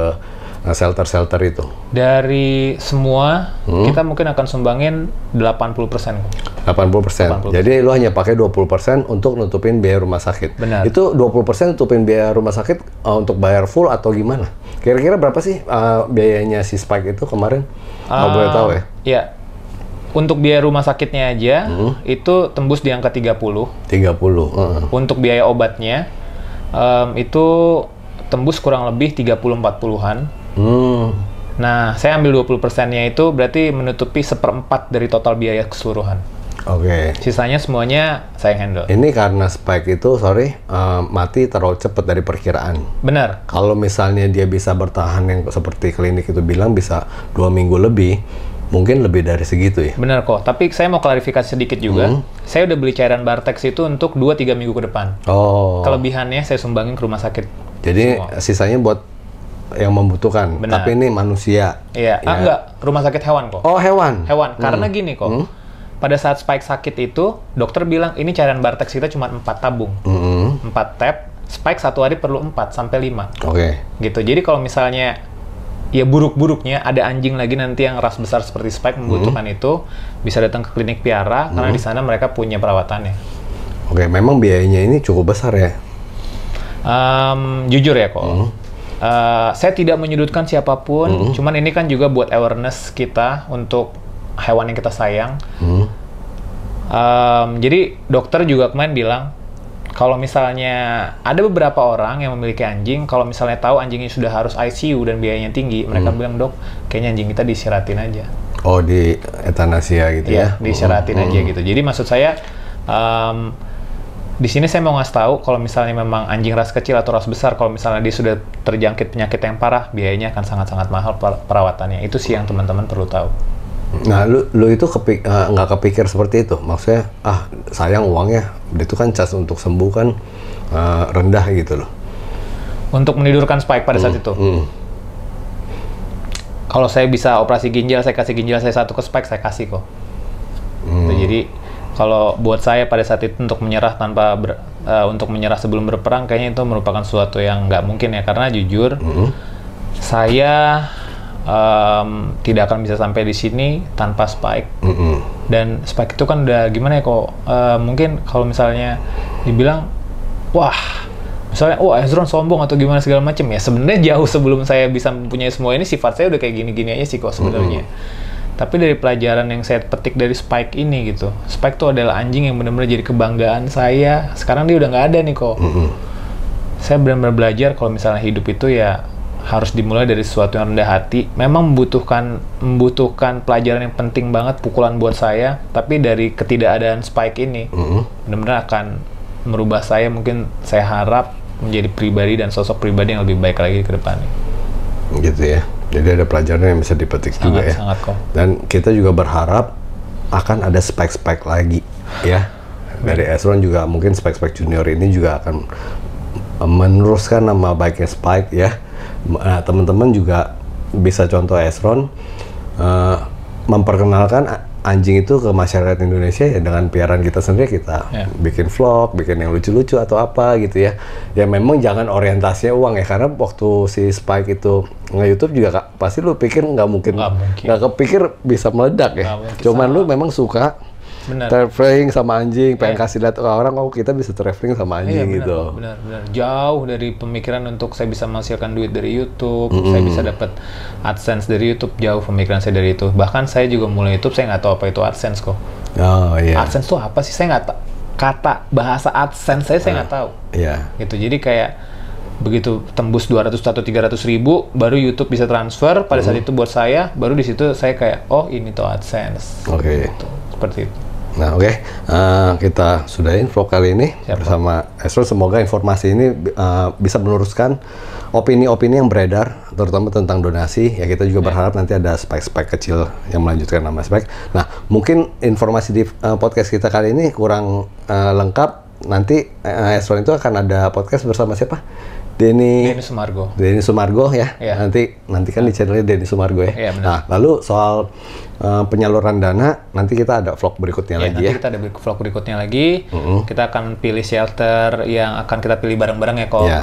shelter-shelter itu? Dari semua, Hmm. kita mungkin akan sumbangin 80 persen. 80 persen. 80%. Jadi lu hanya pakai 20 persen untuk nutupin biaya rumah sakit. Benar. Itu 20 persen nutupin biaya rumah sakit uh, untuk bayar full atau gimana? Kira-kira berapa sih uh, biayanya si Spike itu kemarin? Kalau boleh tahu ya. Ya. Untuk biaya rumah sakitnya aja, Hmm. itu tembus di angka 30. 30. heeh. Untuk biaya obatnya, em, itu tembus kurang lebih 30-40-an. Hmm. Nah, saya ambil 20 persennya itu berarti menutupi seperempat dari total biaya keseluruhan. Oke. Sisanya semuanya saya handle. Ini karena Spike itu, sorry, eh, mati terlalu cepat dari perkiraan. Benar. Kalau misalnya dia bisa bertahan yang seperti klinik itu bilang bisa dua minggu lebih, mungkin lebih dari segitu ya. Benar kok, tapi saya mau klarifikasi sedikit juga. Hmm. Saya udah beli cairan Bartex itu untuk 2-3 minggu ke depan. Oh, Kelebihannya saya sumbangin ke rumah sakit. jadi semua. sisanya buat yang membutuhkan. Benar. Tapi ini manusia. Iya, ah Ya. enggak, rumah sakit hewan kok. Oh hewan. Hewan, karena gini kok. Pada saat Spike sakit itu, dokter bilang ini cairan Bartex kita cuma 4 tabung. Mm-mm. 4 tab, Spike satu hari perlu 4 sampai 5. Oke. Gitu. Jadi kalau misalnya ya buruk-buruknya ada anjing lagi nanti yang ras besar seperti Spike membutuhkan itu bisa datang ke klinik piara karena di sana mereka punya perawatannya. Oke, memang biayanya ini cukup besar ya. Em, jujur ya kok. Eh, saya tidak menyudutkan siapa pun, cuman ini kan juga buat awareness kita untuk hewan yang kita sayang. Hmm. Em, jadi dokter juga kemarin bilang kalau misalnya ada beberapa orang yang memiliki anjing, kalau misalnya tahu anjingnya sudah harus ICU dan biayanya tinggi, mereka bilang dok, kayaknya anjing kita disiratin aja. Oh di etanasia gitu ya? Iya, disiratin aja gitu. Jadi maksud saya em, di sini saya mau ngasih tahu kalau misalnya memang anjing ras kecil atau ras besar, kalau misalnya dia sudah terjangkit penyakit yang parah, biayanya akan sangat-sangat mahal per- perawatannya. Itu sih yang teman-teman perlu tahu. Nah, lu lu itu kepi- eh, nggak kepikir seperti itu? Maksudnya, ah sayang uangnya, itu kan cas untuk sembuh kan eh, rendah gitu loh. Untuk menidurkan Spike pada saat itu, Hmm. kalau saya bisa operasi ginjal, saya kasih ginjal saya satu ke Spike, saya kasih kok. Hmm. Jadi kalau buat saya pada saat itu untuk menyerah tanpa ber- eh, untuk menyerah sebelum berperang, kayaknya itu merupakan sesuatu yang nggak mungkin ya karena jujur Hmm. saya em, tidak akan bisa sampai di sini tanpa Spike Mm-mm. dan Spike itu kan udah gimana ya kok eh, mungkin kalau misalnya dibilang wah misalnya wah Ezron sombong atau gimana segala macam ya sebenarnya jauh sebelum saya bisa mempunyai semua ini sifat saya udah kayak gini-gini aja sih kok sebenarnya tapi dari pelajaran yang saya petik dari Spike ini gitu Spike tuh adalah anjing yang benar-benar jadi kebanggaan saya sekarang dia udah nggak ada nih kok Mm-mm. saya benar-benar belajar kalau misalnya hidup itu ya harus dimulai dari sesuatu yang rendah hati. Memang membutuhkan membutuhkan pelajaran yang penting banget pukulan buat saya, tapi dari ketidakadaan Spike ini Mm-mm. benar-benar akan merubah saya. Mungkin saya harap menjadi pribadi dan sosok pribadi yang lebih baik lagi ke depannya. Gitu ya. Jadi ada pelajaran yang bisa dipetik juga Sangat ya. sangat kok. Dan kita juga berharap akan ada spek-spek lagi ya. Dari Esron juga mungkin spek-spek junior ini juga akan meneruskan nama baiknya Spike ya. Nah, teman-teman juga bisa contoh Esron uh, memperkenalkan anjing itu ke masyarakat Indonesia ya dengan piaran kita sendiri kita yeah. bikin vlog, bikin yang lucu-lucu atau apa gitu ya. Ya memang jangan orientasinya uang ya karena waktu si Spike itu nge YouTube juga kak, pasti lu pikir nggak mungkin nggak kepikir bisa meledak ya. Cuman lu memang suka benar. traveling sama anjing, pengen yeah. kasih lihat orang, oh kita bisa traveling sama iya, anjing benar, gitu. Benar, benar. Jauh dari pemikiran untuk saya bisa menghasilkan duit dari YouTube, mm -hmm. saya bisa dapat AdSense dari YouTube, jauh pemikiran saya dari itu. Bahkan saya juga mulai YouTube, saya nggak tahu apa itu AdSense kok. Oh iya. AdSense tuh apa sih? Saya nggak tahu. Kata bahasa AdSense saya saya nggak uh, tahu. Iya. Gitu. Jadi kayak begitu tembus 200 atau 300 ribu baru YouTube bisa transfer pada saat itu buat saya baru di situ saya kayak oh ini tuh AdSense oke okay. gitu. seperti itu Nah, oke, okay. uh, eh, kita sudahin vlog kali ini Siapa? bersama Esro. Semoga informasi ini uh, bisa meluruskan opini-opini yang beredar, terutama tentang donasi. Ya, kita juga ya. berharap nanti ada spek-spek kecil yang melanjutkan nama spek. Nah, mungkin informasi di uh, podcast kita kali ini kurang uh, lengkap. Nanti uh, Esro itu akan ada podcast bersama siapa? Denny Denny Sumargo. Denny Sumargo ya. ya. Nanti nanti kan di channelnya Denny Sumargo ya. ya Nah, lalu soal uh, penyaluran dana nanti kita ada vlog berikutnya ya, lagi nanti ya. kita ada vlog berikutnya lagi. Mm -hmm. Kita akan pilih shelter yang akan kita pilih bareng-bareng ya kok. Ya.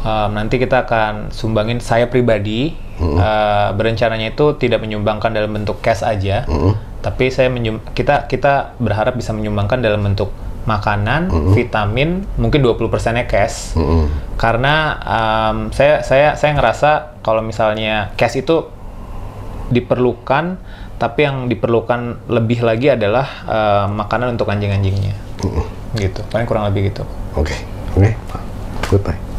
Um, nanti kita akan sumbangin saya pribadi mm -hmm. uh, berencananya itu tidak menyumbangkan dalam bentuk cash aja, mm -hmm. tapi saya menyum kita kita berharap bisa menyumbangkan dalam bentuk makanan, mm -hmm. vitamin, mungkin 20 persennya cash. Mm -hmm. Karena um, saya saya saya ngerasa kalau misalnya cash itu diperlukan, tapi yang diperlukan lebih lagi adalah uh, makanan untuk anjing-anjingnya. Mm -hmm. Gitu. Paling kurang lebih gitu. Oke. Okay. Oke. Okay. Goodbye.